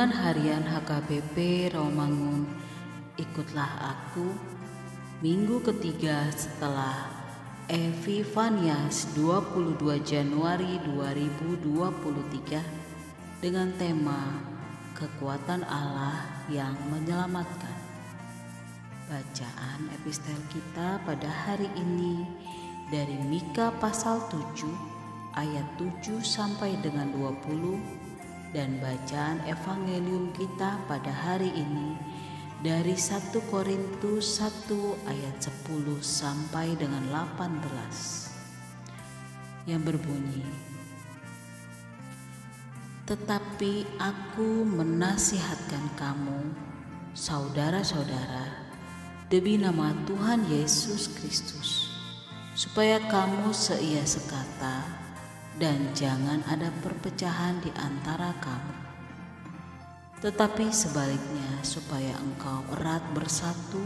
Renungan Harian HKBP Rawamangun Ikutlah Aku Minggu ketiga setelah Evivanias 22 Januari 2023 dengan tema Kekuatan Allah yang menyelamatkan. Bacaan epistel kita pada hari ini dari Mika pasal 7 ayat 7 sampai dengan 20 dan bacaan evangelium kita pada hari ini dari 1 Korintus 1 ayat 10 sampai dengan 18 yang berbunyi Tetapi aku menasihatkan kamu saudara-saudara demi nama Tuhan Yesus Kristus supaya kamu seia sekata dan jangan ada perpecahan di antara kamu. Tetapi sebaliknya, supaya engkau erat bersatu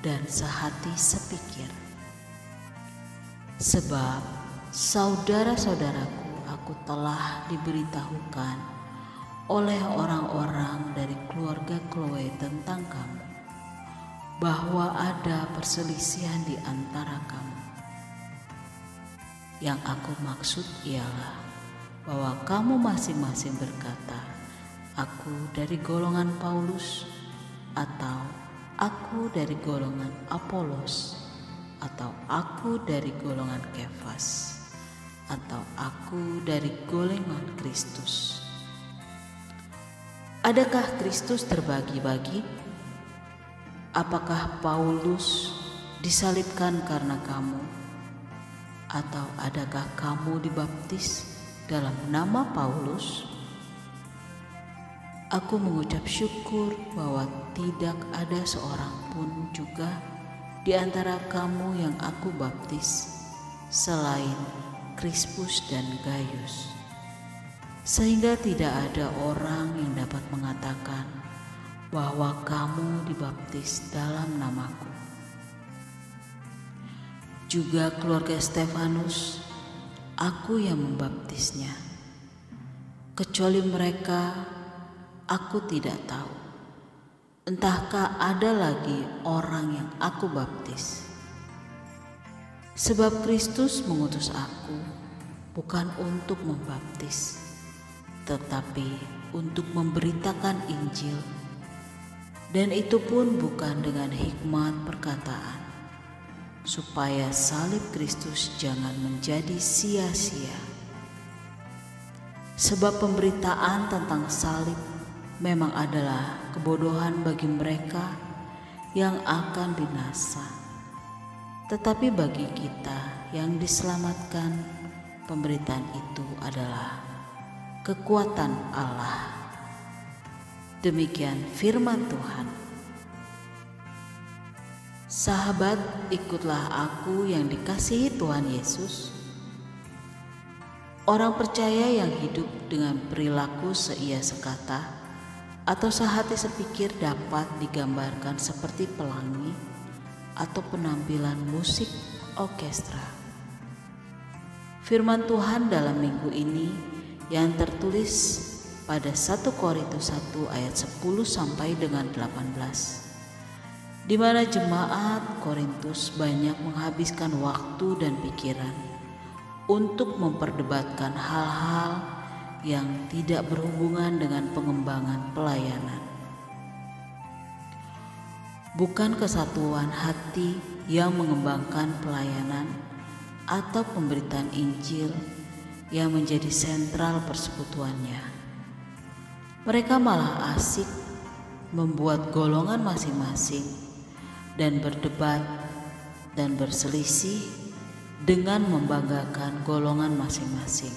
dan sehati sepikir. Sebab saudara-saudaraku, aku telah diberitahukan oleh orang-orang dari keluarga Chloe tentang kamu, bahwa ada perselisihan di antara kamu yang aku maksud ialah bahwa kamu masing-masing berkata, "Aku dari golongan Paulus," atau "Aku dari golongan Apolos," atau "Aku dari golongan Kefas," atau "Aku dari golongan Kristus." Adakah Kristus terbagi-bagi? Apakah Paulus disalibkan karena kamu? Atau adakah kamu dibaptis dalam nama Paulus? Aku mengucap syukur bahwa tidak ada seorang pun juga di antara kamu yang aku baptis selain Krispus dan Gaius. Sehingga tidak ada orang yang dapat mengatakan bahwa kamu dibaptis dalam namaku juga keluarga Stefanus, aku yang membaptisnya. Kecuali mereka, aku tidak tahu. Entahkah ada lagi orang yang aku baptis? Sebab Kristus mengutus aku bukan untuk membaptis, tetapi untuk memberitakan Injil, dan itu pun bukan dengan hikmat perkataan supaya salib Kristus jangan menjadi sia-sia. Sebab pemberitaan tentang salib memang adalah kebodohan bagi mereka yang akan binasa. Tetapi bagi kita yang diselamatkan, pemberitaan itu adalah kekuatan Allah. Demikian firman Tuhan. Sahabat, ikutlah aku yang dikasihi Tuhan Yesus. Orang percaya yang hidup dengan perilaku seia sekata atau sehati sepikir dapat digambarkan seperti pelangi atau penampilan musik orkestra. Firman Tuhan dalam minggu ini yang tertulis pada 1 Korintus 1 ayat 10 sampai dengan 18 di mana jemaat Korintus banyak menghabiskan waktu dan pikiran untuk memperdebatkan hal-hal yang tidak berhubungan dengan pengembangan pelayanan. Bukan kesatuan hati yang mengembangkan pelayanan atau pemberitaan Injil yang menjadi sentral persekutuannya. Mereka malah asik membuat golongan masing-masing dan berdebat dan berselisih dengan membanggakan golongan masing-masing.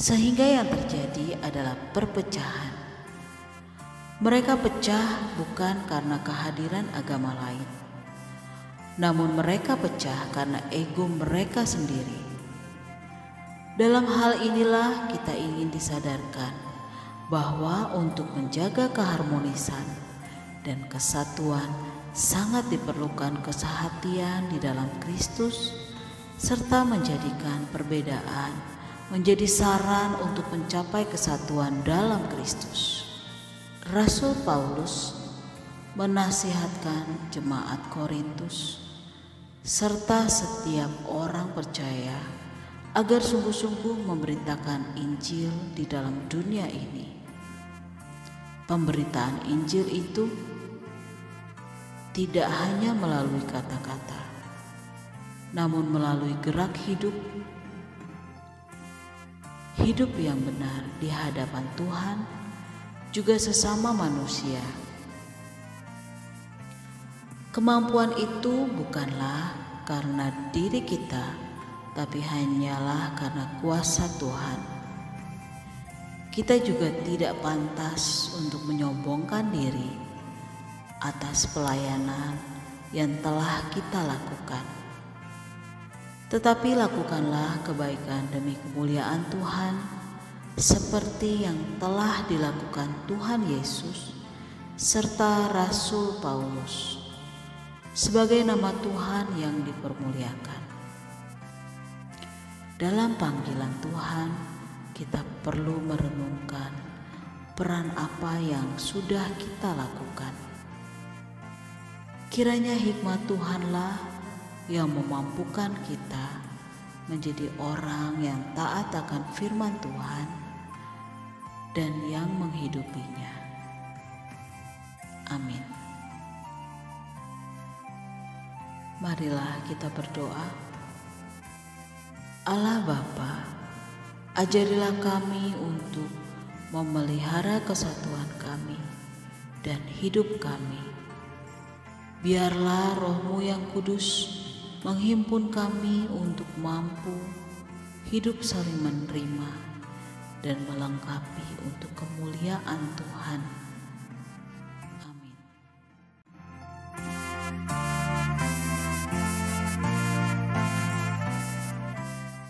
Sehingga yang terjadi adalah perpecahan. Mereka pecah bukan karena kehadiran agama lain, namun mereka pecah karena ego mereka sendiri. Dalam hal inilah kita ingin disadarkan bahwa untuk menjaga keharmonisan dan kesatuan sangat diperlukan kesehatian di dalam Kristus serta menjadikan perbedaan menjadi saran untuk mencapai kesatuan dalam Kristus. Rasul Paulus menasihatkan jemaat Korintus serta setiap orang percaya agar sungguh-sungguh memberitakan Injil di dalam dunia ini. Pemberitaan Injil itu tidak hanya melalui kata-kata, namun melalui gerak hidup, hidup yang benar di hadapan Tuhan, juga sesama manusia. Kemampuan itu bukanlah karena diri kita, tapi hanyalah karena kuasa Tuhan. Kita juga tidak pantas untuk menyombongkan diri atas pelayanan yang telah kita lakukan. Tetapi lakukanlah kebaikan demi kemuliaan Tuhan, seperti yang telah dilakukan Tuhan Yesus serta Rasul Paulus sebagai nama Tuhan yang dipermuliakan. Dalam panggilan Tuhan, kita perlu merenungkan peran apa yang sudah kita lakukan. Kiranya hikmat Tuhanlah yang memampukan kita menjadi orang yang taat akan firman Tuhan dan yang menghidupinya. Amin. Marilah kita berdoa. Allah Bapa, ajarilah kami untuk memelihara kesatuan kami dan hidup kami. Biarlah rohmu yang kudus menghimpun kami untuk mampu hidup saling menerima dan melengkapi untuk kemuliaan Tuhan